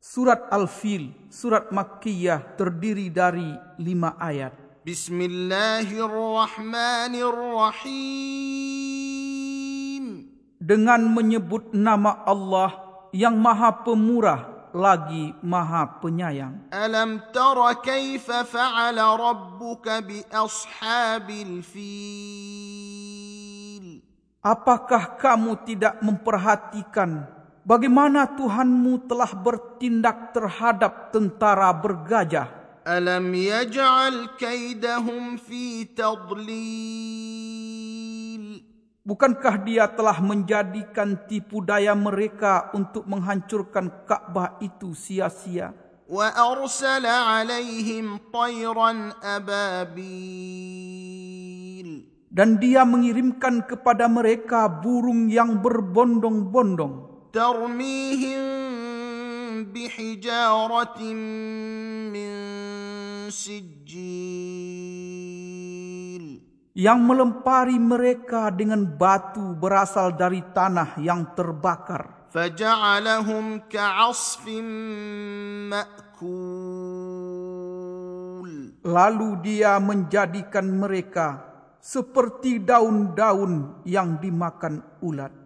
Surat Al-Fil, surat Makkiyah terdiri dari lima ayat. Bismillahirrahmanirrahim. Dengan menyebut nama Allah yang maha pemurah lagi maha penyayang. Alam tara kaifa fa'ala rabbuka bi ashabil fil. Apakah kamu tidak memperhatikan bagaimana Tuhanmu telah bertindak terhadap tentara bergajah? Alam yaj'al kaidahum fi tadlil. Bukankah dia telah menjadikan tipu daya mereka untuk menghancurkan Ka'bah itu sia-sia? Wa arsala alaihim tayran ababil. Dan dia mengirimkan kepada mereka burung yang berbondong-bondong. ترميهم بحجارة من سجيل yang melempari mereka dengan batu berasal dari tanah yang terbakar فجعلهم كعصف مأكول lalu dia menjadikan mereka seperti daun-daun yang dimakan ulat